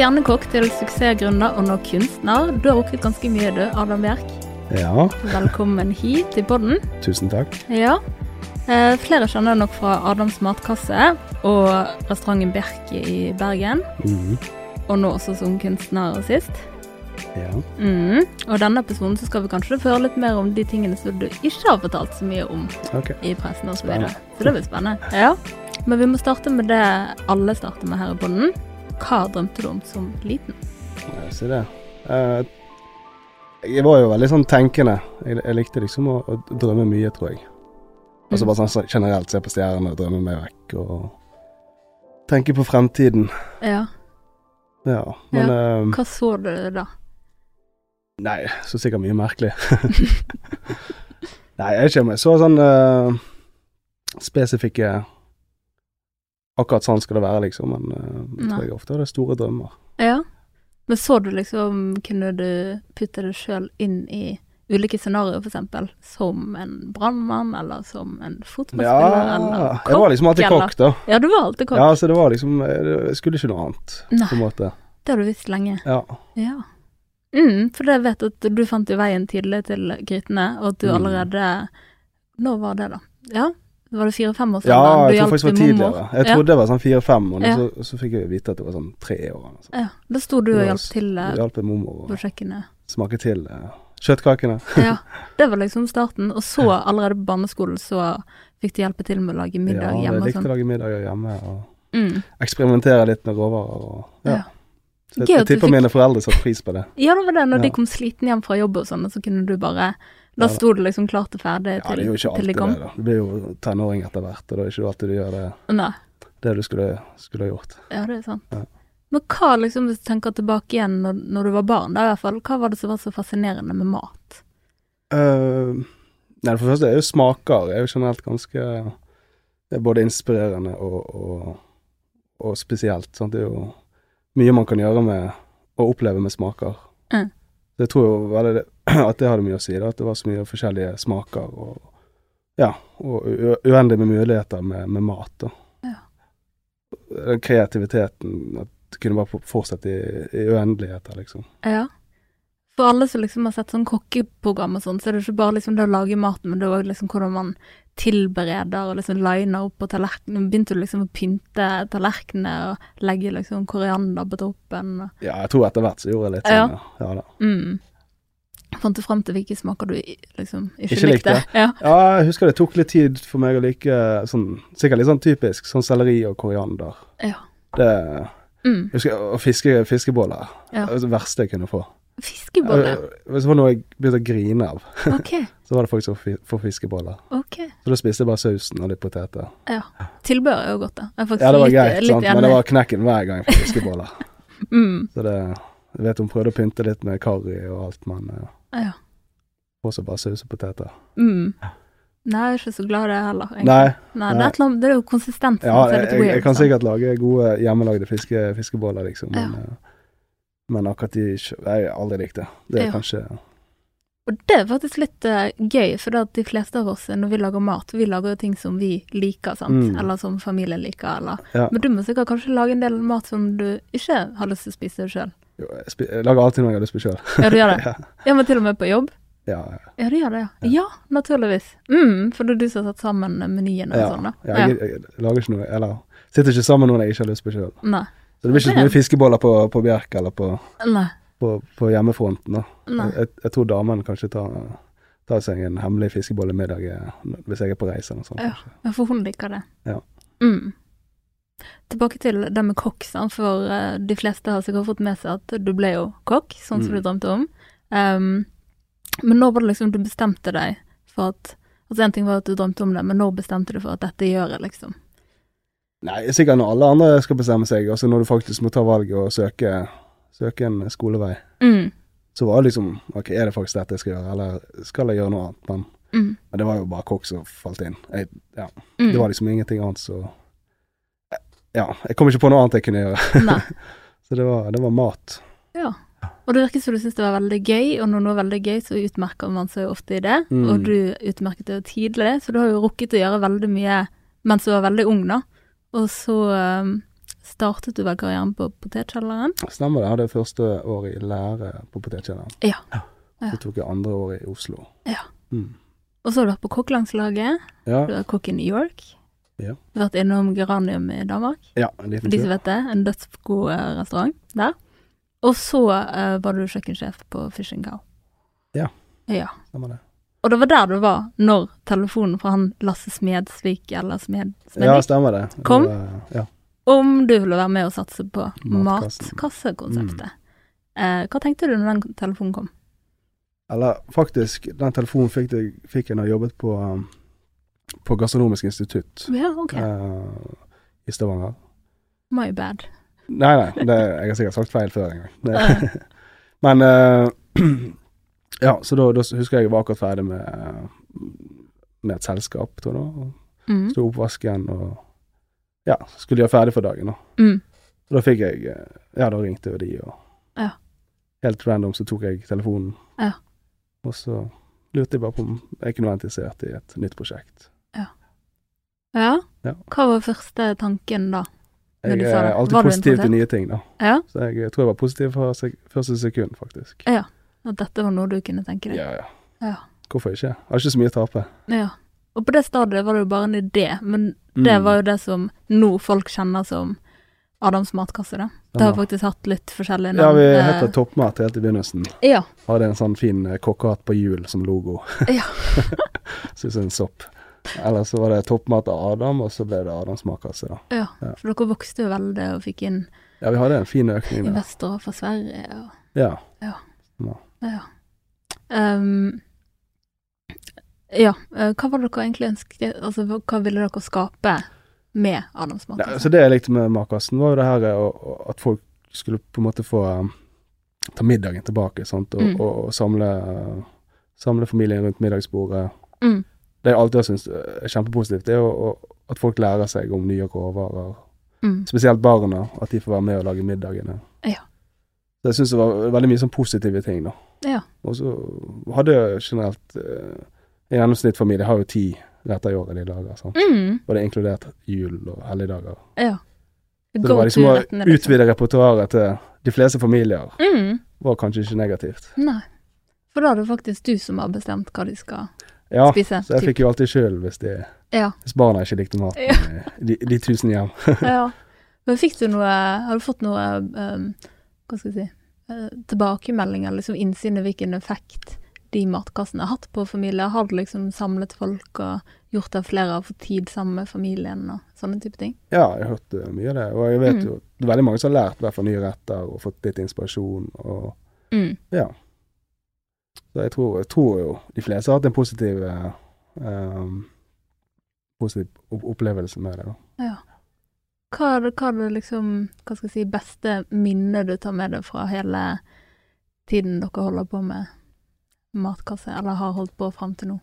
Stjernekokk til suksessgrunner og nå kunstner. Du har rukket ganske mye, du, Adam Bjerk. Ja, Velkommen hit til podden. tusen takk. Ja. Eh, flere kjenner nok fra Adams matkasse og restauranten Bjerk i Bergen. Mm. Og nå også som kunstner sist. Ja. Mm. Og i denne episoden så skal vi kanskje høre litt mer om de tingene som du ikke har fortalt så mye om okay. i pressen osv. Så, videre. så det blir spennende. Ja. Men vi må starte med det alle starter med her i podden. Hva drømte du om som liten? Ja, si det. Eh, jeg var jo veldig sånn tenkende. Jeg, jeg likte liksom å, å drømme mye, tror jeg. Altså Mm. bare sånn generelt se på stjernene og drømme meg vekk og tenke på fremtiden. Ja. Ja, men eh, Hva så du da? Nei, så sikkert mye merkelig. nei, jeg vet ikke om jeg så sånn uh, spesifikke Akkurat sånn skal det være, liksom. Men uh, jeg tror jeg ofte hadde store drømmer. Ja. Men så du liksom Kunne du putte deg sjøl inn i ulike scenarioer, eksempel? Som en brannmann, eller som en fotballspiller, eller Ja, jeg var liksom alltid kokk, da. Ja, du var alltid kokk. Ja, så det var liksom Jeg skulle ikke noe annet, Nei. på en måte. Det har du visst lenge. Ja. Ja. Mm, for jeg vet at du fant jo veien tidlig til grytene, og at du Mm. allerede Når var det, da? Ja? Var det fire-fem år siden? ja, jeg tror faktisk det var tidligere. Jeg Ja. trodde det var sånn fire-fem, og Ja. så, så fikk jeg vite at det var sånn tre år. eller. Ja, da sto du og hjalp til eh, hjalp mormor på kjøkkenet. smake til uh, kjøttkakene. Ja, det var liksom starten. Og så, allerede på barneskolen, så fikk du hjelpe til med å lage middag ja, hjemme jeg og likte å sånn. lage middager hjemme og Mm. eksperimentere litt med råvarer. Og, ja. Ja. Så jeg, jeg tipper fikk- mine foreldre satte pris på det. Ja, det var det. Når Ja. de kom sliten hjem fra jobb og sånn, så kunne du bare Da Ja, sto det liksom klart og ferdig Ja, til, det er jo ikke alltid de det, da. Du blir jo tenåring etter hvert, og da er det ikke alltid du gjør det, Nei. det du skulle, skulle gjort. Ja, det er sant. Ja. Men hva, liksom, hvis du tenker tilbake igjen når, når du var barn, da i hvert fall, hva var det som var så fascinerende med mat? Uh, nei, for det første er jo smaker er jo generelt ganske Det er både inspirerende og, og, og spesielt. Sant? Det er jo mye man kan gjøre med å oppleve med smaker. Mm. tror jeg tror jo veldig det, at det hadde mye å si, da, at det var så mye forskjellige smaker. Og ja, og uendelig med muligheter med, med mat. Da. Ja. Den kreativiteten, at det kunne bare fortsette i, i uendeligheter, liksom. Ja. For alle som liksom har sett sånn kokkeprogram og sånn, så er det ikke bare liksom det å lage maten, men det er også liksom hvordan man tilbereder og liksom liner opp på tallerkenene. Begynte du liksom å pynte tallerkenene og legge liksom koriander på toppen? Ja, jeg tror etter hvert så gjorde jeg litt sånn, ja. ja da. mm. Fant du frem til hvilke smaker du liksom ikke, Ikke likte? Ja. Ja, jeg husker det tok litt tid for meg å like sånn Sikkert litt sånn typisk sånn selleri og koriander. ja. Det Mm. husker, Og fiske, fiskeboller. Ja. Det verste jeg kunne få. Fiskeboller? Hvis det var noe jeg begynte å grine av, Ok, så var det faktisk som får fiskeboller. ok. Så da spiste jeg bare sausen og litt poteter. Ja. Tilbør er jo godt, da. Ja, det var litt, greit, litt sant? men det var knekken hver gang fikk fiskeboller. mm. Så det Jeg vet hun prøvde å pynte litt med karri og alt, men uh, Og også bare saus og poteter. Mm. Nei, jeg er ikke så glad i det heller. egentlig. Nei, Nei, det, er et det er jo konsistensen Ja, som er jeg, litt jeg, weird. jeg kan sikkert lage gode hjemmelagde fiske, fiskeboller, liksom. Men, ja. men akkurat de Jeg har aldri likt det. Det er Ja. kanskje Og det er faktisk litt uh, gøy, for det at de fleste av oss når vi lager mat, vi lager jo ting som vi liker, sant. Mm. Eller som familien liker, eller Ja. Men du må sikkert kanskje lage en del mat som du ikke har lyst til å spise sjøl. Jeg, lager alltid noe jeg har lyst på sjøl. Ja, du gjør det? ja, Ja, men til og med på jobb? ja, ja. Ja, du gjør det, ja. Ja, naturligvis. Mm, for det er du som har satt sammen menyen og ja. sånn, da. ja jeg, jeg, lager ikke noe Eller sitter ikke sammen med noen jeg ikke har lyst på sjøl. Så det blir ikke så mye fiskeboller på, på Bjerk eller på, på, på hjemmefronten. da. Jeg, jeg tror damen kanskje tar, tar seg en hemmelig fiskebollemiddag eh, hvis jeg er på reise eller noe sånt. Ja, for hun liker det. Ja. Mm. Tilbake til det med kokk, for eh, de fleste har sikkert fått med seg at du ble jo kokk, sånn som Mm. du drømte om. Um, men når var det liksom du bestemte deg for at Altså en ting var at du drømte om det, men når bestemte du for at dette gjør jeg, liksom? Nei, sikkert når alle andre skal bestemme seg, altså når du faktisk må ta valget og søke, søke en skolevei. Mm. Så var det liksom Ok, er det faktisk dette jeg skal gjøre, eller skal jeg gjøre noe annet? Men, Mm. men det var jo bare kokk som falt inn. Jeg, ja, Mm. det var liksom ingenting annet så Ja, jeg kom ikke på noe annet jeg kunne gjøre. Så det var, det var mat. Ja. Og det virker som du syns det var veldig gøy, og når noe er veldig gøy, så utmerker man seg jo ofte i det. Mm. Og du utmerket deg tidlig, så du har jo rukket å gjøre veldig mye mens du var veldig ung, da. Og så um, startet du vel karrieren på Potetkjelleren? Stemmer det. Jeg hadde første år i lære på Potetkjelleren. Ja. Ja. Så tok jeg andre år i Oslo. Ja. Mm. Og så har du vært på kokkelangslaget. Ja. Du er kokk i New York. Ja. Vært innom Geranium i Danmark. ja, en liten tur. de som vet det, en dødsgod eh, restaurant der. Og så uh, var du kjøkkensjef på Fishing Cow. Ja. Ja. Stemmer det. Og det var der du var når telefonen fra han Lasse Smedsvik, eller Smed, Ja, stemmer det. Det Kom. var- Ja. om du ville være med og satse på matkassekonseptet. matkassekonseptet. Eh, hva tenkte du når den telefonen kom? Eller faktisk, den telefonen fikk jeg, fikk jeg når jeg jobbet på, um, på Gastronomisk institutt Ja, okay. uh, i Stavanger. My bad. Nei, nei, det, jeg har sikkert sagt feil før en gang. Det- Men uh, Ja, så da, da husker jeg jeg var akkurat ferdig med, eh, med et selskap, tror jeg. Mm. Sto oppvasken og ja, skulle gjøre ferdig for dagen. da. Mm. Og da fikk jeg Ja, da ringte jo de, og Ja. helt random så tok jeg telefonen. Ja. Og så lurte jeg bare på om jeg kunne være interessert i et nytt prosjekt. Ja. Ja. Hva var første tanken da? Jeg er alltid Var positiv til nye ting, da. Ja. Så jeg tror jeg var positiv fra sek første sekund, faktisk. Ja. At dette var noe du kunne tenke deg? Ja, ja. Ja. Hvorfor ikke? Jeg har ikke så mye å tape. Ja. Og på det stadiet var det jo bare en idé, men det Mm. var jo det som nå folk kjenner som Adams matkasse, da. Det har faktisk hatt litt forskjellige Ja, navn. vi Eh, heter Toppmat helt i begynnelsen. Ja. Hadde en sånn fin eh, kokkehatt på hjul som logo. Ja. Syns som en sopp. Eller så var det Toppmat av Adam, og så ble det Adams matkasse, da. ja. Ja. For dere vokste jo veldig og fikk inn Ja, vi hadde en fin økning der. investorer fra Sverige og Ja. Ja. Um, ja. eh, hva var det dere egentlig ønsket Altså, hva ville dere skape med Adams Ja, matkasse? så det jeg likte med Makassen, var jo det her eh, at folk skulle på en måte få eh, ta middagen tilbake, sant, og, Mm. og, og samle, samle familien rundt middagsbordet. Mm. Det jeg alltid har syntes er kjempepositivt, det er jo at folk lærer seg om nye råvarer. Mm. Spesielt barna, at de får være med og lage middagene. Ja. Så jeg syns det var veldig mye sånn positive ting, da. Ja. Og så hadde jeg generelt eh, En gjennomsnittsfamilie har jo ti retter i året de lager, sant. Mm. Og det er inkludert jul og helligdager. Ja. Så det var liksom å utvide repertoaret til de fleste familier, Mm. var kanskje ikke negativt. Nei. For da er det faktisk du som har bestemt hva de skal Ja, spise. så jeg typ. fikk jo alltid sjøl hvis, Ja. hvis barna ikke likte maten Ja. de, de tusen hjem. ja. Men fikk du noe Har du fått noe um, Hva skal jeg si Tilbakemelding Tilbakemeldinger, liksom innsyn i hvilken effekt de matkassene har hatt på familier? Har du liksom samlet folk og gjort at flere har fått tid sammen med familien og sånne type ting? Ja, jeg har hørt eh, mye av det. Og jeg vet Mm. jo det er veldig mange som har lært i hvert fall nye retter og fått litt inspirasjon. Og Mm. ja. Så jeg tror, jeg tror jo de fleste har hatt en positiv eh, um, positiv opplevelse med det. da. Ja. Hva er det, hva er det liksom Hva skal jeg si Beste minnet du tar med deg fra hele tiden dere holder på med matkasse, eller har holdt på fram til nå?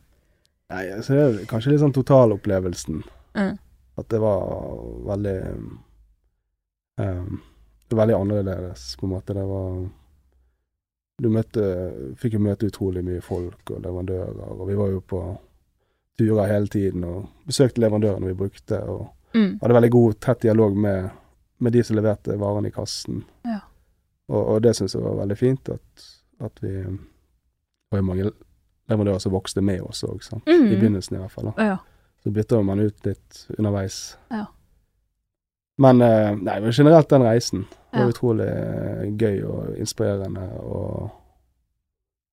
Nei, så det er kanskje litt sånn totalopplevelsen. Mm. At det var veldig um, Veldig annerledes, på en måte. Det var Du møtte Fikk jo møte utrolig mye folk og leverandører, og vi var jo på turer hele tiden og besøkte leverandørene vi brukte, og Mm. hadde veldig god, tett dialog med, med de som leverte varene i kassen. Ja. Og, og det syns jeg var veldig fint, at, at vi var jo mange leverandører som vokste med oss òg. Mm. I begynnelsen i hvert fall. da. Ja. Så bytter man ut litt underveis. Ja. Men eh, nei, men generelt den reisen var Ja. utrolig eh, gøy og inspirerende og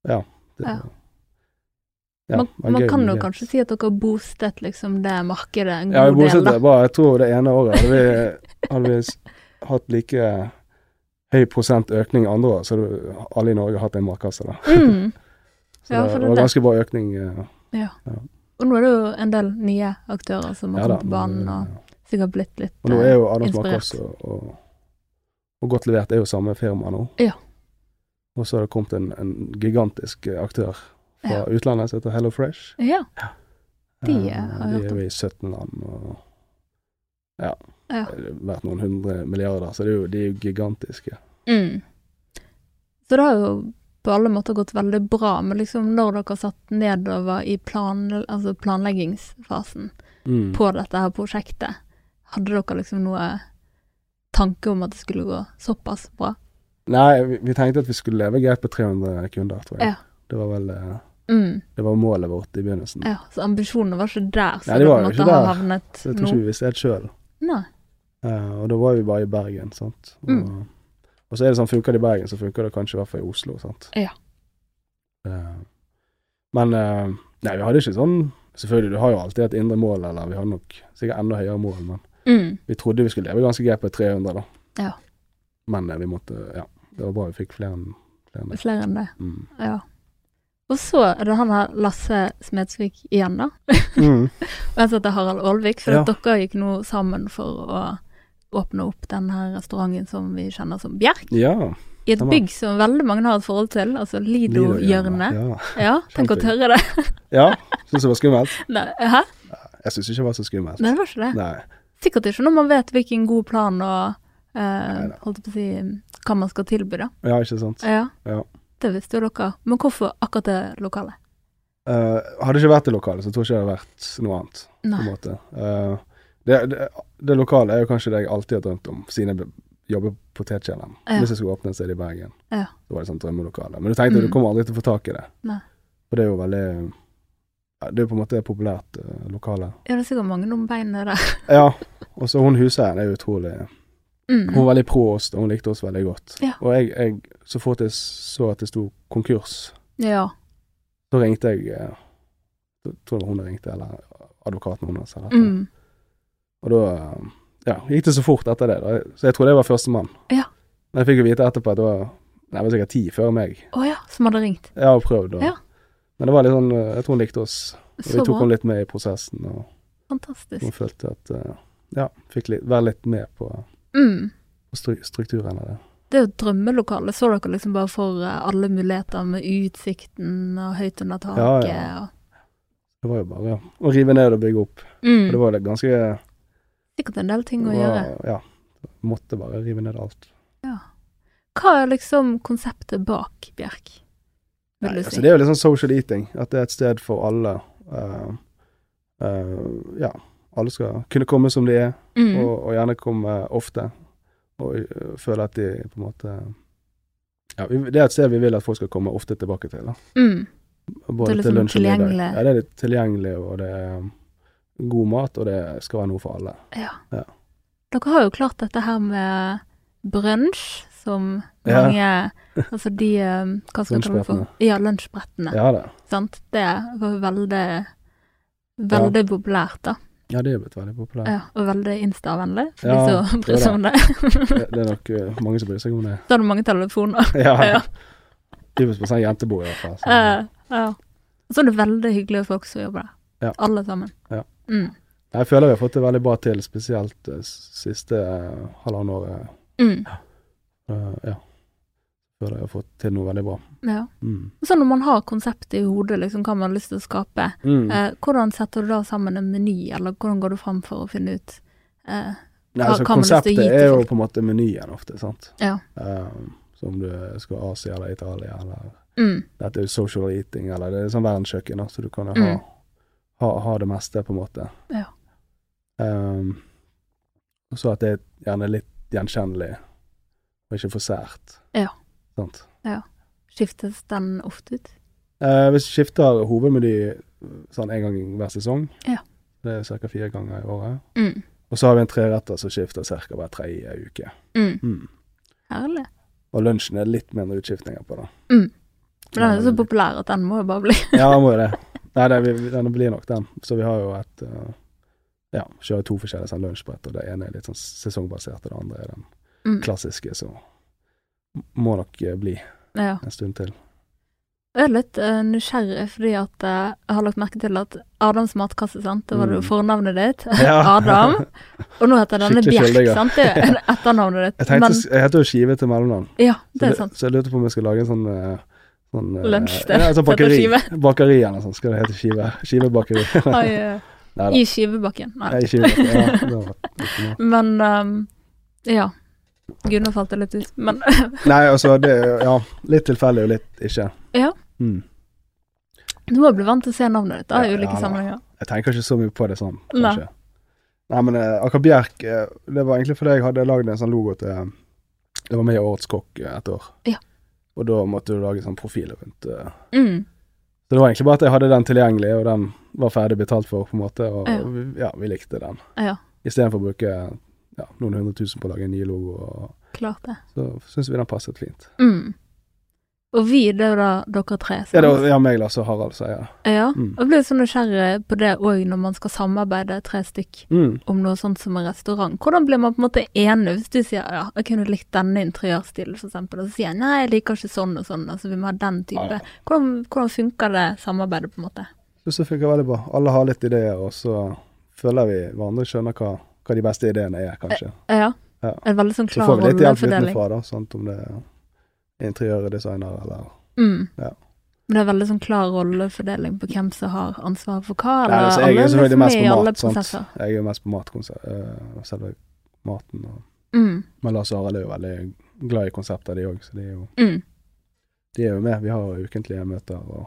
Ja. Det, Ja. ja, man man gøy kan jo kanskje si at dere boostet liksom det markedet en Ja, vi god del, bosatte da. bare Jeg tror det ene året hadde vi, hadde vi hatt like høy prosent økning andre år, så det, alle i Norge har hatt en matkasse. da. Mm. Så Ja, det, det det var det. ganske bra økning. eh, Ja. Ja. Og nå er det jo en del nye aktører som har ja kommet på banen og sikkert blitt litt inspirert. Og nå er jo eh, Adams inspirert. og, og, og Godt levert er jo samme firma nå. Ja. Og så har det kommet en, en gigantisk eh, aktør fra Ja. utlandet som heter Hello Fresh. Ja. De, har eh, har jeg de er jo i 17 land og ja, Ja. det har vært noen hundre milliarder, så det er jo, de er jo gigantiske. Mm. Så det har jo på alle måter gått veldig bra, men liksom når dere satt nedover i plan, altså planleggingsfasen Mm. på dette her prosjektet, hadde dere liksom noe tanke om at det skulle gå såpass bra? Nei, vi, vi tenkte at vi skulle leve greit på 300 kunder, tror jeg. Ja. Det var vel eh, Mm. Det var målet vårt i begynnelsen. Ja, så ambisjonene var ikke der, så Nei, de det var jo ikke der. havnet Så jeg tror ikke vi visste helt sjøl. Nei. og da var vi bare i Bergen, sant. Og, Mm. og så er det sånn, funker det i Bergen, så funker det kanskje i hvert fall i Oslo, sant. Ja. Uh, men uh, Nei, vi hadde ikke sånn Selvfølgelig, du har jo alltid et indre mål, eller vi hadde nok sikkert enda høyere mål, men Mm. vi trodde vi skulle leve ganske greit på 300, da. Ja. Men eh, vi måtte Ja. Det var bra vi fikk flere enn flere enn det. Flere enn det. Mm. Ja. Og så er det han her Lasse Smedsvik igjen, da. Mm. Og jeg heter Harald Aalvik, for Ja. dere gikk nå sammen for å åpne opp den her restauranten som vi kjenner som Bjerk. Ja. I et bygg som veldig mange har et forhold til, altså Lido-hjørnet. Ja. Ja, tenk å tørre det. ja. Syns det var skummelt? Nei, hæ? Jeg syns ikke det var så skummelt. Nei, det var ikke det. Nei. Sikkert ikke når man vet hvilken god plan og eh, holdt på å si hva man skal tilby, da. Ja, ikke sant. Ja. Ja. Det visste jo dere. Men hvorfor akkurat det lokalet? Uh, hadde det ikke vært det lokale, så tror jeg ikke det hadde vært noe annet. på en måte. Uh, det, det, det lokale er jo kanskje det jeg alltid har drømt om, siden jeg be- jobber på Potetkjelleren. Ja. Hvis jeg skulle åpne et sted i Bergen, Ja. så var det sånn drømmelokale. Men du tenkte Mm. du kommer aldri til å få tak i det. Nei. For det er jo veldig Det er jo på en måte populært eh, lokale. Ja, det er sikkert mange om beinene der. Ja, og så hun huseieren er utrolig Mm. Hun var veldig pro oss, og hun likte oss veldig godt. Ja. Og jeg, jeg, så fort jeg så at det sto konkurs, Ja. så ringte jeg eh, Jeg tror det var hun jeg ringte, eller advokaten hennes. Mm. Og da eh, ja, gikk det så fort etter det. Da. Så jeg tror det var førstemann. Ja. Men jeg fikk jo vite etterpå at det var det var sikkert ti før meg. Å ja, som hadde ringt. Ja, og prøvd, og Ja. Men det var litt sånn eh, Jeg tror hun likte oss. Og vi tok henne litt med i prosessen, og Fantastisk. hun følte at eh, Ja, fikk litt, være litt med på, Mm. på stru strukturen av det. Det er jo et drømmelokale. Så dere liksom bare for eh, alle muligheter med utsikten og høyt under taket Ja, ja. og Det var jo bare ja, å rive ned og bygge opp. mm. Og det var det ganske Sikkert en del ting var, å gjøre. Ja. Måtte bare rive ned alt. Hva er liksom konseptet bak Bjerk, Nei, du altså, det er jo litt sånn social eating. At det er et sted for alle. Uh, uh, ja, alle skal kunne komme som de er, mm. og, og gjerne komme ofte. Og uh, føle at de på en måte Ja, det er et sted vi vil at folk skal komme ofte tilbake til. Da. Mm. Både er liksom til lunsj og middag. Ja, det er litt tilgjengelig, og det er god mat, og det skal være noe for alle. Ja. Ja. Dere har jo klart dette her med brunsj, som Ja. mange Altså de eh, Hva skal jeg kalle det for? Ja, lunsjbrettene. Ja det. Sant? Det var veldig, veldig Veldig populært, da. Ja, det er blitt veldig populært. Ja, og veldig Insta-vennlig, for Ja, de som bryr seg om det. Det, er nok eh, mange som bryr seg om det. Så har du mange telefoner. Ja. Ja. Typisk på sånn jentebord, i hvert fall. Så. Eh, ja. Og så er det veldig hyggelige folk som jobber der. Ja. Alle sammen. Ja. Mm. Jeg føler vi har fått det veldig bra til, spesielt det siste uh, halvannet året. Mm. Eh, ja. Før jeg har fått til noe veldig bra. Ja. Mm. Så når man har konseptet i hodet, liksom hva man har lyst til å skape, Mm. eh, hvordan setter du da sammen en meny, eller hvordan går du fram for å finne ut eh, Nei, altså, hva man har lyst til å konseptet gi til er jo på en måte menyen ofte, sant. Ja. Så om du skal Asia eller Italia, eller mm, dette er jo social eating, eller det er sånn verdenskjøkken, så du kan jo ha, Mm. ha, ha det meste, på en måte. Ja. Um, og så at det er gjerne litt gjenkjennelig, og ikke for sært. Ja. Sant. skiftes den ofte ut? Eh, hvis du skifter hovedmeny sånn en gang hver sesong, Ja. det er ca. fire ganger i året, Mm. og så har vi en treretter som skifter ca. hver tredje uke. Mm. Mm. Herlig. Og lunsjen er litt mindre utskiftninger på, da. Mm. Men den er så populær at den må jo bare bli Ja, den må jo det. Nei, det, den blir nok den. Så vi har jo et uh, Ja, kjører to forskjellige sånn lunsjbrett, og det ene er litt sånn sesongbasert, og det andre er den mm. klassiske, så må nok eh, bli Ja. en stund til. Jeg er litt uh, nysgjerrig fordi at uh, jeg har lagt merke til at Adams matkasse, sant, det var det jo Mm. fornavnet ditt, Ja. Adam, og nå heter denne Skikkelig Bjerk, sant, det er etternavnet Jeg ditt. tenkte, Men jeg heter jo Skive til mellomnavn, ja, så, det er det- sant. så jeg lurte på om jeg skal lage en sånn uh, Sånn, Lunsj, det. Ja, sånn bakeri. Bakeri eller noe sånt skal det hete. Skive. Skivebakeri. Nei. I skivebakken. Nei. Jeg er. Ja. Men um, ja. Gud, nå falt det litt ut. Men Nei, altså, det Ja, litt tilfeldig og litt ikke. Ja. Mm. du må bli vant til å se navnet ditt da, i Ja, ulike ja sammenhenger. Jeg tenker ikke så mye på det sånn, kanskje. Nei, men uh, Aker Bjerk, uh, det var egentlig fordi jeg hadde lagd en sånn logo til Det var med i Årets kokk eh, et år. Ja. Og da måtte du lage sånn profil rundt uh, Mm. Så det var egentlig bare at jeg hadde den tilgjengelig, og den var ferdig betalt for, på en måte. Og Ja. vi, ja, vi likte den. Ja, Istedenfor å bruke ja, noen hundre tusen på å lage en ny logo, og, klart det. så syns vi den passet fint. Mm. Og vi, det er jo da dere tre, sant? Ja, det var ja, meg, Lars og Harald, sier jeg. Ja, Mm. og jeg blir så nysgjerrig på det òg når man skal samarbeide tre stykk Mm. om noe sånt som en restaurant. Hvordan blir man på en måte enig hvis du sier ja, jeg kunne likt denne interiørstilen eksempel, og så sier jeg nei, jeg liker ikke sånn og sånn, altså vi må ha den type. Ja, ja. Hvordan, hvordan funker det samarbeidet på en måte? Det funker veldig bra. Alle har litt ideer, og så føler vi hverandre skjønner hva, hva de beste ideene er, kanskje. Ja. Ja. En veldig sånn klar rollefordeling. Så får vi litt hjelp utenfra, da, sant, om det er interiørdesigner eller Mm. Ja. Men det er veldig sånn klar rollefordeling på hvem som har ansvaret for hva, Nei, eller altså, jeg er selvfølgelig liksom mest i på mat, sant. Jeg er jo mest på matkonsept, øh, selve maten. Og, Mm. men Lars og Arild er jo veldig glad i konsepter, de òg, så de er, jo, Mm. de er jo med. Vi har ukentlige møter og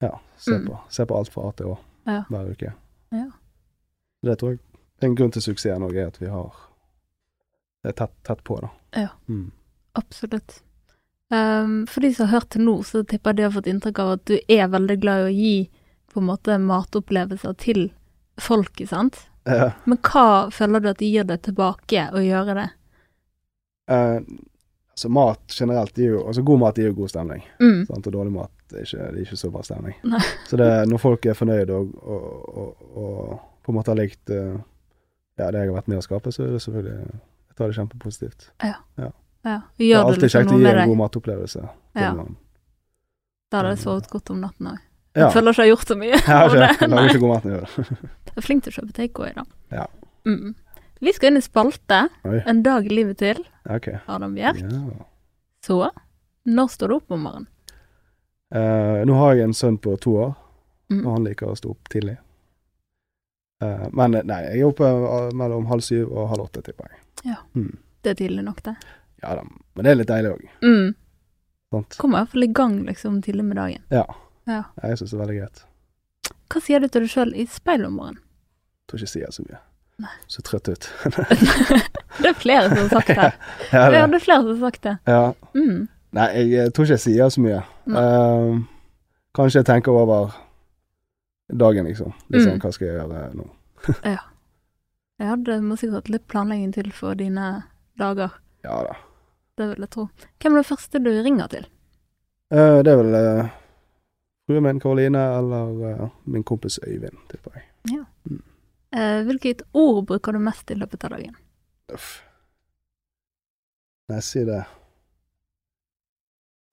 ja, ser, Mm. på, se på alt fra A til Å hver uke. Ja. Det tror jeg en grunn til suksessen òg er at vi har det er tett, tett på, da. Ja. Mm. Absolutt. Um, for de som har hørt til nå, så tipper jeg de har fått inntrykk av at du er veldig glad i å gi på en måte matopplevelser til folket, sant? Ja. Men hva føler du at de gir deg tilbake å gjøre det? Uh, altså mat generelt gir jo Altså god mat gir jo god stemning. Mm. Sant? Og dårlig mat er ikke, det er ikke så bra stemning. Nei. Så det, når folk er fornøyde og, og, og, og på en måte har likt eh, ja, det jeg har vært med å skape, så er det selvfølgelig Jeg tar det kjempepositivt. Ja. Det Gjør er alltid liksom kjekt å gi en god matopplevelse. Ja. Da hadde jeg sovet godt om natten òg. Ja. Jeg føler ikke jeg har gjort så mye. Jeg har ikke, lager ikke god mat når jeg gjør det. Jeg er flink til å kjøpe takeaway, da. Ja. Mm. Vi skal inn i spalte. Oi. En dag i livet til. Okay. Adam Bjerk. Ja. Så når står du opp om morgenen? Uh, nå har jeg en sønn på to år, Mm. og han liker å stå opp tidlig. Eh, men nei, jeg er oppe eh, mellom halv syv og halv åtte, tipper jeg. Ja. Mm. Det er tidlig nok, det. Ja da, men det er litt deilig òg. Mm. Sant? Kommer i hvert fall i gang liksom tidlig med dagen. Ja. Ja. Jeg syns det er veldig greit. Hva sier du til deg sjøl i speilet om morgenen? Tror ikke jeg sier så mye. Nei. Så trøtt ut. Det er flere som har sagt det. ja, Ja, det. det er flere som har sagt det. ja. Mm. Nei, jeg eh, tror ikke jeg sier så mye. Eh, kanskje jeg tenker over dagen, liksom. Litt Mm. sånn, hva skal jeg gjøre nå? Ja, det må sikkert litt planlegging til for dine dager. Ja da. Det vil jeg tro. Hvem er det første du ringer til? Uh, det er vel uh, fruen min Karoline eller uh, min kompis Øyvind, tipper jeg. Eh, hvilket ord bruker du mest i løpet av dagen? Uff. Nei, si det.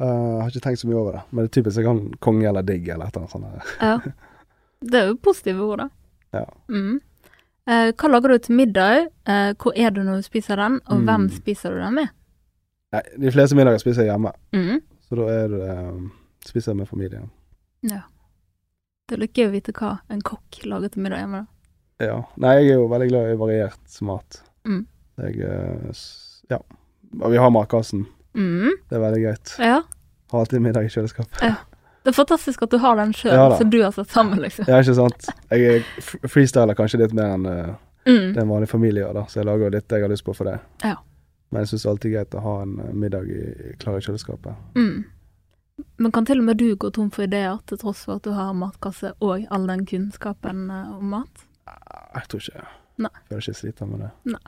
Eh, jeg har ikke tenkt så mye over det, men det er typisk jeg kan konge eller digg eller et eller annet sånt. Ja. Det er jo positive ord, da. Ja. Mm. Eh, hva lager du til middag? Eh, hvor er du når du spiser den, og Mm. hvem spiser du den med? Nei, de fleste middager spiser jeg hjemme, Mm. så da er det eh, spiser jeg med familien. Ja. Det er litt gøy å vite hva en kokk lager til middag hjemme, da. Ja. Nei, jeg er jo veldig glad i variert mat. Mm. Jeg eh, Ja. Og vi har matkassen. Mm. Det er veldig greit. Ja. Har alltid middag i kjøleskapet. Det er fantastisk at du har den sjøl, Ja som du har satt sammen, liksom. Ja, ikke sant. Jeg er freestyler kanskje litt mer enn uh, Mm. det en vanlig familie gjør, da, så jeg lager jo litt jeg har lyst på for det. Ja. Men jeg syns alltid det er greit å ha en eh, middag i, klar i kjøleskapet. Mm. Men kan til og med du gå tom for ideer, til tross for at du har matkasse og all den kunnskapen eh, om mat? Ah, Jeg tror ikke Nei. Jeg føler ikke sliter med det. Nei,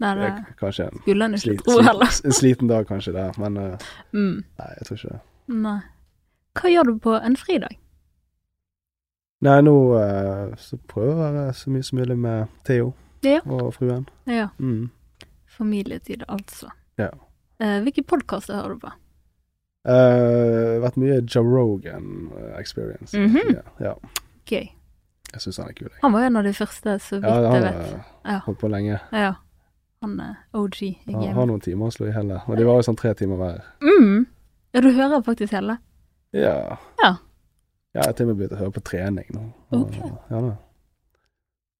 det det er kanskje en, slit, tro slit, en sliten dag, kanskje, det, men Mm. nei, jeg tror ikke det. Nei. Hva gjør du på en fridag? Nei, nå eh, så prøver jeg å være så mye som mulig med Theo Ja. og fruen. Ja, Mm. familietid, altså. Ja. Eh, hvilke podkaster hører du på? Uh, vært mye Joe Rogan eh, experience. Mhm. ja, ja, Gøy. jeg syns han er kul. Jeg. Han var en av de første, så vidt Ja, jeg vet. Ja. holdt på lenge. Ja. Han er OG i Han har noen timer å slå i hele. Og de var jo sånn tre timer hver. Mm. Ja, du hører faktisk hele? Ja. Ja. Ja, jeg har til og med begynt å høre på trening nå. Okay. Ja.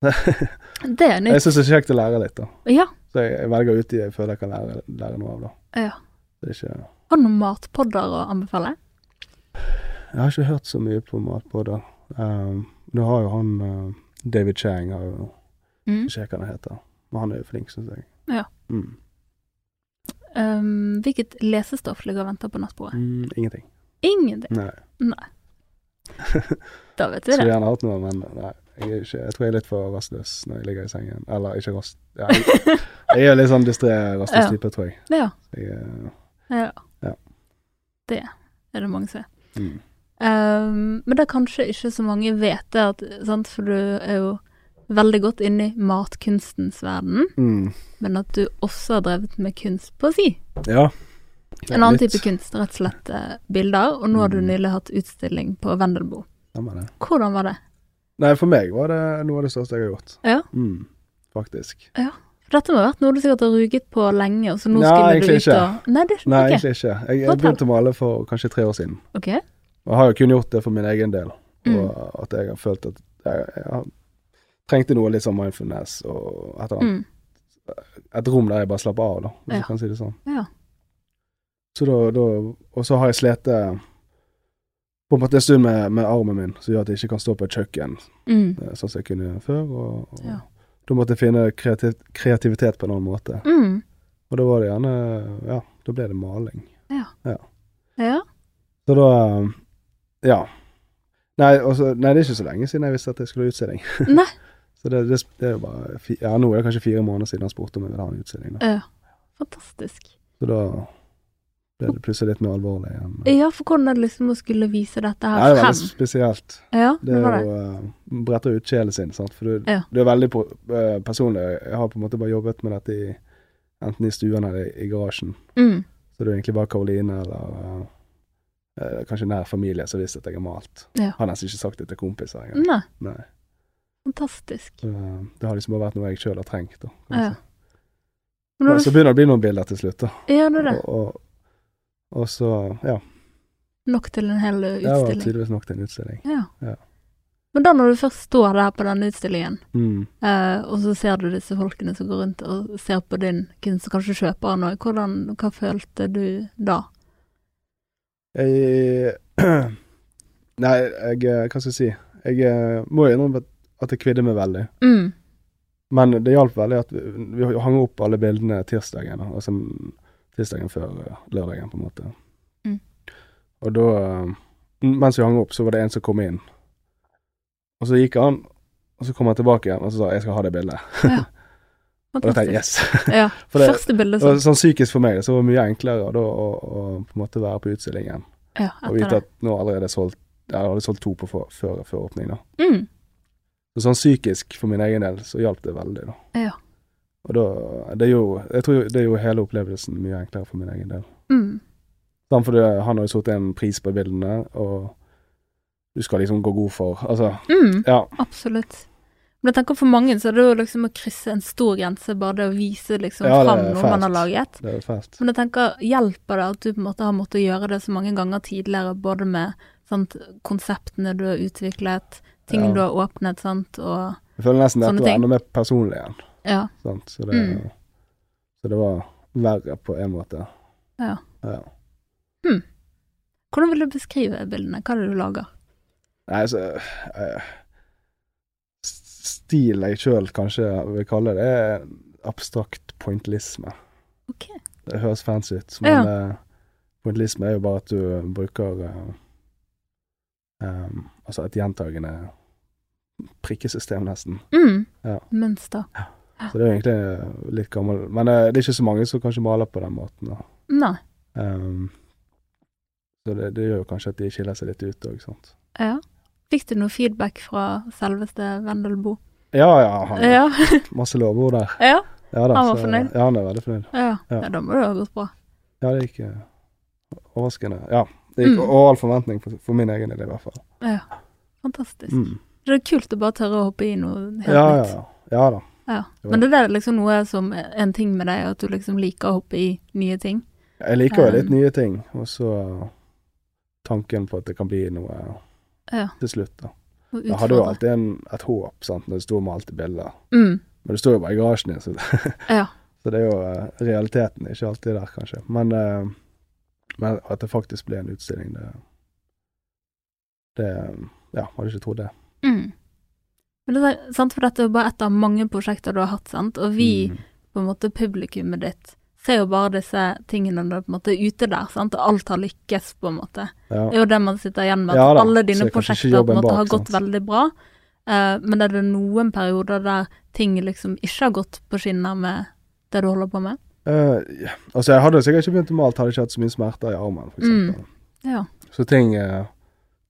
Det er jeg nytt. syns det er kjekt å lære litt, da. Ja. Så jeg, jeg velger ut de jeg føler jeg kan lære, lære noe av, da. ja. Det ikke Har du noen matpodder å anbefale? Jeg har ikke hørt så mye på matpodder. Um, nå har jo han uh, David Chang har jo Mm. Ikke hva han heter. Men han er jo flink, syns jeg. Ja. Mm. Um, hvilket lesestoff ligger og venter på nattbordet? Mm, ingenting. Ingenting. Nei. Nei. Da vet vi det. Skulle gjerne hatt noe, men nei. Jeg, ikke, jeg tror jeg er litt for rastløs når jeg ligger i sengen. Eller ikke rast... Jeg, jeg er litt sånn distré rastløs type, tror jeg. Ja. jeg er- ja. Ja. Det er det mange som er. mm. Um, men det er kanskje ikke så mange vet det, at, sant? for du er jo veldig godt inne i matkunstens verden, Mm. men at du også har drevet med kunst på si. Ja. En annen Litt. type kunst, rett og slett eh, bilder, og nå har du Mm. nylig hatt utstilling på Vendelbo. Hvordan var det? Nei, for meg var det noe av det største jeg har gjort. Ja. Mm. Faktisk. Dette må ha vært noe du sikkert har ruget på lenge, og så nå Nei, skulle du ut og Nei, det Nei, ikke egentlig ikke. Jeg, jeg begynte å male for kanskje tre år siden. Ok. Og har jo kun gjort det for min egen del. Mm. Og at jeg har følt at jeg, jeg trengte noe litt sånn mindfulness og et, eller annet, Mm. et rom der jeg bare slapper av, da, hvis Ja. jeg kan si det sånn. Ja. Så da, da Og så har jeg slitt eh, på en måte en stund med, med armen min, som gjør at jeg ikke kan stå på et kjøkken Mm. eh, sånn som jeg kunne før. Og, og Ja. da måtte jeg finne kreativ, kreativitet på en annen måte. Mm. Og da var det gjerne Ja, da ble det maling. Ja. Så da eh, Ja. Nei, også, nei, det er ikke så lenge siden jeg visste at jeg skulle ha utstilling. Nei. Så det, det, det er jo bare Ja, nå er det kanskje fire måneder siden han spurte om jeg ville ha en utstilling. Da. Ja. Fantastisk. Så da ble det plutselig litt mer alvorlig igjen. Ja, for hvordan er det liksom å skulle vise dette her frem? Ja, det er frem? veldig spesielt. Ja, Det det var det. jo uh, bretter ut sjelen sin, sant. For du, Ja. du er veldig eh, personlig. Jeg har på en måte bare jobbet med dette i enten i stuen eller i, i garasjen. Mm. Så det er egentlig bare Karoline eller eh, eh, kanskje nær familie som visste at jeg har malt. Ja. Har nesten ikke sagt det til kompiser engang. Nei, Nei. fantastisk. Så, eh, det har liksom bare vært noe jeg sjøl har trengt. Da, kan Ja. si. Men Så begynner det å bli noen bilder til slutt, da. ja, det er det. Og, og, og så Ja. Nok til en hel utstilling? Det var tydeligvis nok til en utstilling. Ja. Ja. Men da når du først står der på denne utstillingen, Mm. eh, og så ser du disse folkene som går rundt og ser på din kunst, og kanskje kjøper òg, hvordan, hva følte du da? Jeg Nei, jeg eh, Hva skal jeg si? Jeg eh, må jo innrømme at- jeg kvidde meg veldig. Mm. Men det hjalp veldig at vi, vi hang opp alle bildene tirsdagen, da, altså tirsdagen før eh, lørdagen, på en måte. Mm. Og da eh, Mens vi hang opp, så var det en som kom inn. Og så gikk han, og så kom han tilbake igjen og så sa 'jeg skal ha det bildet'. Og da tenkte jeg yes. Ja. For det- Første bildet Det var sånn. psykisk for meg, så var det mye enklere da å, å på en måte være på utstillingen. Ja, Og vite at nå allerede er solgt Jeg hadde solgt to på for, før, før åpning, da. Mm. Så sånn psykisk for min egen del, så hjalp det veldig, da. Ja. Og da Det er jo Jeg tror det er jo hele opplevelsen mye enklere for min egen del. Mm. Sånn, for han har jo satt en pris på bildene, og du skal liksom gå god for Altså, Mm. ja. Absolutt. Men jeg tenker for mange så er det jo liksom å krysse en stor grense, bare det å vise liksom Ja, fram er noe man har laget. Det er fælt. Men jeg tenker, hjelper det at du på en måte har måttet gjøre det så mange ganger tidligere, både med sant, konseptene du har utviklet, ting Ja. du har åpnet, sant, og Jeg føler nesten at dette var enda mer personlig igjen. Ja. Sant? Så, det, Mm. så det var verre på en måte. ja. Ja. Hvordan vil du beskrive bildene? Hva er det du lager? Nei, så eh, Stil jeg sjøl kanskje vil kalle det, er abstrakt pointillisme. Ok. Det høres fancy ut, men ja. pointillisme er jo bare at du bruker eh, em, Altså et gjentagende prikkesystem, nesten. Mm. Ja. Mønster. Så det er jo egentlig litt gammel Men eh, det er ikke så mange som kanskje maler på den måten. Da. Nei. Um, så det, det gjør jo kanskje at de skiller seg litt ut òg, sant. Ja. Fikk du noe feedback fra selveste Vendelbo? Ja ja, han Ja. masse lovord der. ja. Ja, da, Han var så- fornøyd? Ja, han er veldig fornøyd. Ja. Ja. ja. Da må det ha gått bra. Ja, det gikk eh, overraskende. Ja, det gikk Mm. over all forventning for, for min egen del, i hvert fall. Ja. Fantastisk. Mm. Det er kult å bare tørre å hoppe i noe helt Ja, ja, ja. Ja da. Ja. Men det er liksom noe som en ting med deg, at du liksom liker å hoppe i nye ting. Jeg liker jo litt Um. nye ting, og så tanken på at det kan bli noe Ja. til slutt, da. Jeg hadde jo alltid en, et håp, sant, når det sto med malte bilder. Mm. Men det står jo bare i garasjen din, så, Ja. så det er jo eh, realiteten ikke alltid der, kanskje. Men, eh, men at det faktisk ble en utstilling, det Det Ja, hadde ikke trodd det. Mm. Men det er sant, for dette er jo bare ett av mange prosjekter du har hatt, sant, og vi, Mm. på en måte publikummet ditt, ser jo bare disse tingene når du på en måte er ute der, sant, og alt har lykkes, på en måte. Ja. Det er jo det man sitter igjen med, at Ja alle dine er prosjekter på en måte bak, har gått sant. veldig bra, uh, men er det noen perioder der ting liksom ikke har gått på skinner med det du holder på med? Uh, ja. altså, jeg hadde sikkert ikke begynt med alt, hadde ikke hatt så mye smerter i armen, for Mm. eksempel. Ja. Så ting, uh,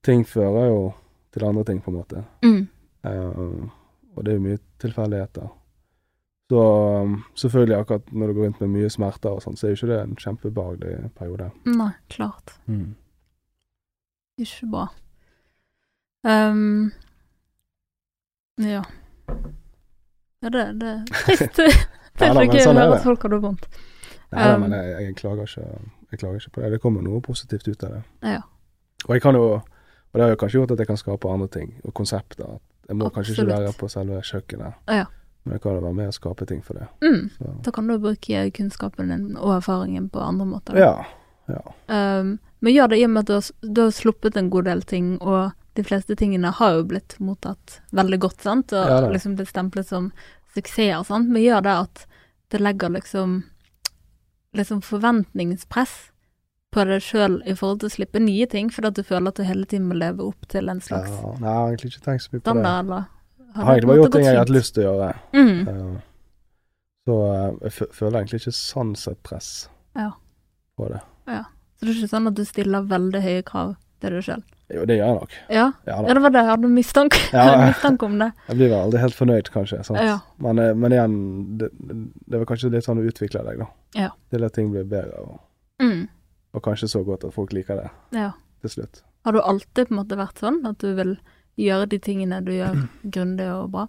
ting fører jo til andre ting, på en måte. Mm. Eh, og det er jo mye tilfeldigheter. Så um, selvfølgelig, akkurat når du går rundt med mye smerter og sånn, så er jo ikke det en kjempebehagelig periode. Nei, klart. Ikke bra. Um, ja. Ja, det, det er trist. det er ikke men gøy å sånn høre at folk har det vondt. Nei, Um, men jeg, jeg, klager ikke, jeg klager ikke på det. Det kommer noe positivt ut av det. Ja. Og jeg kan jo Og det har jo kanskje gjort at jeg kan skape andre ting, og konsepter. At jeg må kanskje ikke Absolutt. være på selve kjøkkenet, Ja. men jeg kan være med og skape ting for det. Mm. Så, Da kan du bruke kunnskapen din og erfaringen på andre måter. ja. Ja. Um, men gjør det i og med at du har, du har sluppet en god del ting, og de fleste tingene har jo blitt mottatt veldig godt, sant, og Ja liksom blitt stemplet som suksesser, sant, men gjør det at det legger liksom liksom forventningspress på deg sjøl i forhold til å slippe nye ting, fordi at du føler at du hele tiden må leve opp til en slags ja. Nei, jeg har egentlig ikke tenkt så mye på det. eller Jeg har egentlig bare gjort ting jeg har hatt lyst til å gjøre. Mm. Eh, så eh, jeg føler egentlig ikke sånn sett press Ja. på det. Så det er ikke sånn at du stiller veldig høye krav til deg sjøl? Jo, det gjør jeg nok. Ja. Ja ja, det var det jeg hadde mistanke, Ja. mistanke om det. Jeg blir vel aldri helt fornøyd, kanskje. Ja. Men, eh, men igjen, det, det var kanskje litt sånn du utvikle deg, da. Ja. Til at ting blir bedre, og, Mm. Og kanskje så godt at folk liker det ja. til slutt. Har du alltid på en måte vært sånn at du vil gjøre de tingene du gjør grundig og bra?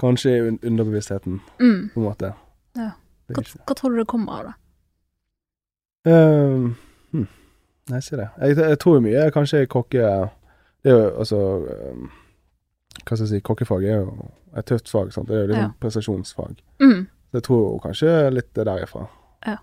Kanskje i underbevisstheten, Mm. på en måte. Ja. Hva, hva tror du det kommer av da? Uh, hm. Nei, si det. Jeg, jeg tror mye kanskje kokke... Det er jo altså ehm, Hva skal jeg si, kokkefag er jo et tøft fag, sant. Det er jo liksom Ja. prestasjonsfag. Mm. Jeg tror kanskje litt det derifra. Ja.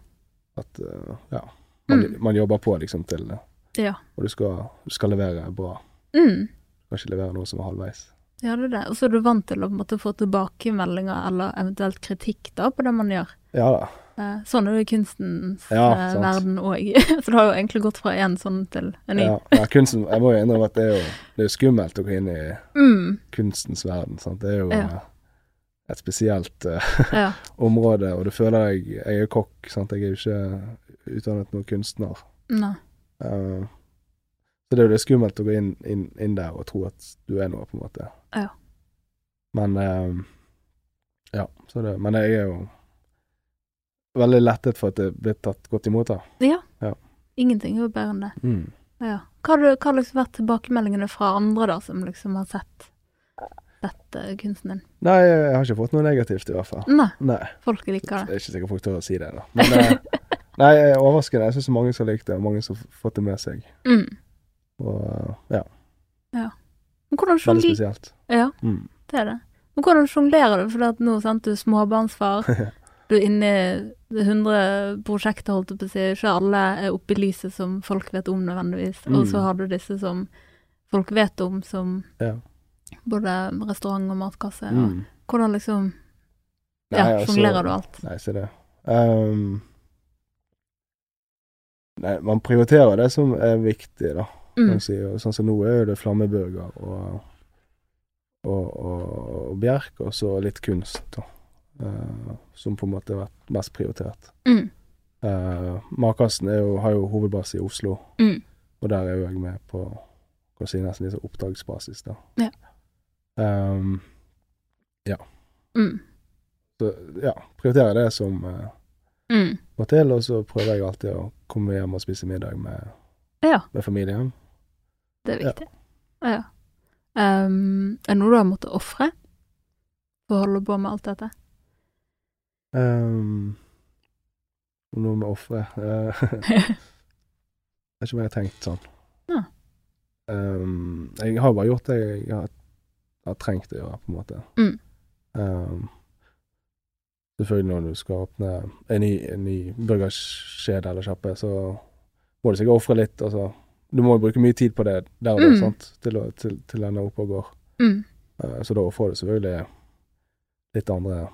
At uh, ja, man, Mm. man jobber på liksom til det. Ja. Og du skal, du skal levere bra. Mm. Du kan ikke levere noe som er halvveis. Ja, det er det. Og så er du vant til å måte få tilbakemeldinger eller eventuelt kritikk da på det man gjør. Ja da. Eh, Sånn er det i kunstens Ja, eh, verden òg. så det har jo egentlig gått fra én sånn til en ny. Ja, ja, kunsten Jeg må jo innrømme at det er jo det er skummelt å gå inn i Mm. kunstens verden. Sant? Det er jo Ja. eh, et spesielt uh, Ja. område, og du føler deg Jeg er kokk, sant. Jeg er jo ikke utdannet noen kunstner. Nei. Uh, så det er jo litt skummelt å gå inn, inn, inn der og tro at du er noe, på en måte. Ja. Men uh, Ja, så det Men jeg er jo veldig lettet for at det blir tatt godt imot, da. Ja. Ja. Ingenting er jo bedre enn det. Mm. Ja. Hva har du- liksom vært tilbakemeldingene fra andre da, som liksom har sett, eh, kunsten din? Nei, jeg har ikke fått noe negativt, i hvert fall. Nei, Nei. folk liker Det Jeg er ikke sikker folk tør å si det, da. Men eh, nei, jeg er overraskende. Jeg syns mange som har likt det, og mange som har fått det med seg. Mm. Og ja. ja, hvordan veldig spesielt. Ja, Mm. det er det. Men hvordan sjonglerer du? For nå, sant, du er småbarnsfar. Du er inne i det 100 prosjekter, holdt jeg på å si. Ikke alle er oppe i lyset som folk vet om nødvendigvis. Og så Mm. har du disse som folk vet om, som Ja. både restaurant og matkasse. Og Mm. hvordan liksom Ja, sjonglerer du alt? Nei, se det. Ehm, nei, man prioriterer det som er viktig, da. Mm. si. Sånn som nå er det flammeburger og, og, og, og bjerk, og så litt kunst, da. Uh, som på en måte har vært mest prioritert. Mm. Uh, Matkassen er har jo hovedbase i Oslo, Mm. og der er jo jeg med på kan si nesten litt sånn oppdragsbasis, da. Ja. Ehm, Mm. så ja, prioriterer det som uh, Mm. Må til, og så prøver jeg alltid å komme hjem og spise middag med, Ja, med familien. det er viktig. Ja. Um, er det noe du har måttet ofre for å holde på med alt dette? Um, noe med ofre uh, Vet ikke om jeg har tenkt sånn. Ja. Um, jeg har bare gjort det jeg har, har trengt å gjøre, på en måte. Mm. Um, selvfølgelig når du skal åpne en ny, en ny burgerskjede eller sjappe, så må du sikkert ofre litt. Altså, du må jo bruke mye tid på det der og da, Mm. til, å, til, til den er oppe og går. Mm. Uh, så da får du selvfølgelig litt andre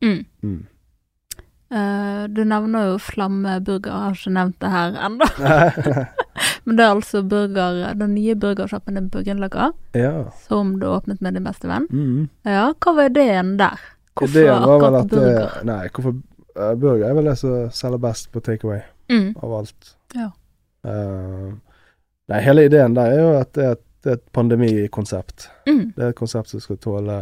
Mm. mm. Uh, du nevner jo flammeburger, jeg har ikke nevnt det her ennå. Men det er altså burger, den nye burgersjappen på Grünerløkka, Ja. som du åpnet med din beste venn. Mm. Ja, hva var ideen der? Hvorfor Ideen var vel at burger? eh, Nei, hvorfor uh, burger er vel det som selger best på takeaway Mm. av alt. Ja. Uh, nei, hele ideen der er jo at det er et, det er et pandemikonsept. Mm. Det er et konsept som skal tåle,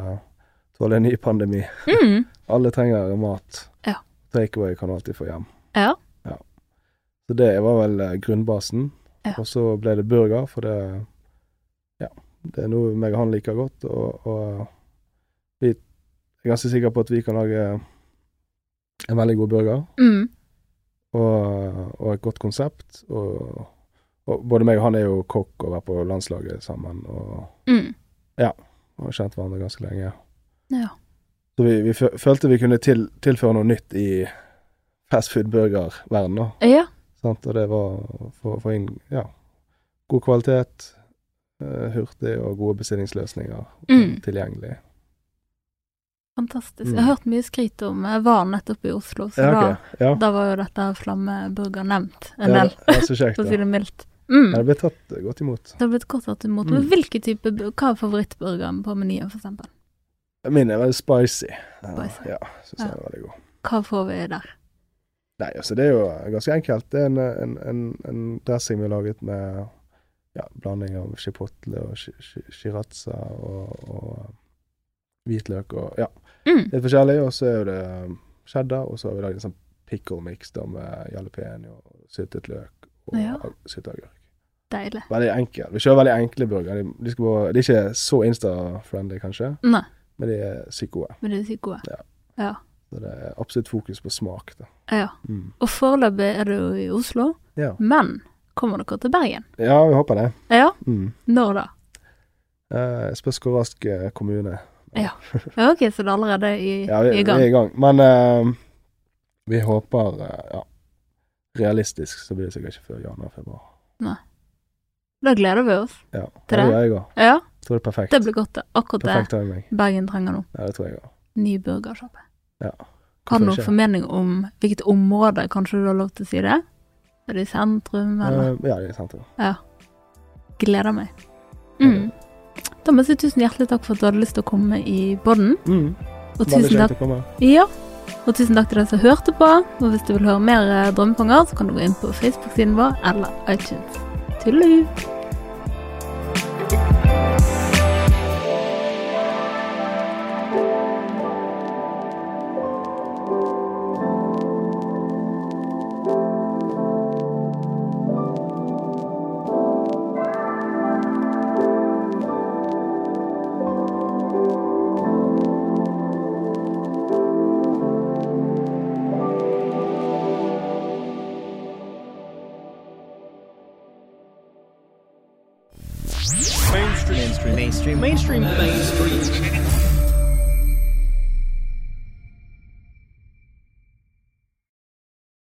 tåle en ny pandemi. Mm. Alle trenger mat. Ja. Takeaway kan alltid få hjem. Ja. Så det var vel grunnbasen. Ja. Og så ble det burger, for det Ja, det er noe meg og han liker godt, og, og er ganske sikker på at vi kan lage en veldig god burger, Mm. og, og et godt konsept. Og, og både meg og han er jo kokk og vært på landslaget sammen, og, Mm. ja, har kjent hverandre ganske lenge. Ja. Så vi, vi følte vi kunne til, tilføre noe nytt i fastfood-burgerverdenen, da. Ja. Sant? Og det var å få inn ja, god kvalitet, eh, hurtig og gode bestillingsløsninger Mm. tilgjengelig. Fantastisk. Mm. Jeg har hørt mye skryt om Jeg var nettopp i Oslo, så Ja, da. Ja, da var jo dette flammeburger nevnt en ja, del, for å si det mildt. Mm. Det ble tatt eh, godt imot. Det har blitt godt tatt imot. Mm. Men hvilke type Hva er favorittburgeren på menyen, eksempel? Min er veldig spicy. Spicy. Ja, syns jeg er veldig god. Hva får vi der? Nei, altså det er jo ganske enkelt. Det er en, en, en, en dressing vi har laget med ja, blanding av chipotle og shi- shi- og, og hvitløk og ja, Mm. litt forskjellig. Og så er det um, cheddar, og så har vi lagd en sånn pickle mix da med jalapeno og syltet løk og Ja. sylteagurk. Deilig. Veldig enkel. Vi kjører veldig enkle burgere. De, de, de er ikke så insta-friendly, kanskje, Nei, men de er sykt gode. men de er sykt gode. Ja. ja. Så det er absolutt fokus på smak, da. Ja. Mm. Og foreløpig er du i Oslo, Ja. men kommer dere til Bergen? ja, vi håper det. Ja. Mm. Når da? Eh, spørs hvor rask eh, kommune Ja. ja ok, så det er allerede i, Ja, vi, i vi gang. er i gang. Men uh, vi håper uh, Ja. Realistisk så blir det sikkert ikke før januar-februar. Da gleder vi oss. Ja. Til det Ja, jeg òg. Ja, Tror det er perfekt. det blir godt. Akkurat Perfekt det. Bergen trenger nå. Ja, det tror jeg òg. Ny burgersjappe. Ja. Har du noen formening om hvilket område, kanskje du har lov til å si det? Er det i sentrum, eller? Eh, ja, det er i sentrum. Gleder meg. Mm. Da må jeg si tusen hjertelig takk for at du hadde lyst til å komme i Bodden. Mm. Og tusen takk, ja. og tusen takk til dere som hørte på. Og hvis du vil høre mer eh, Drømmefanger, så kan du gå inn på Facebook-siden vår eller iTunes. Tudelu!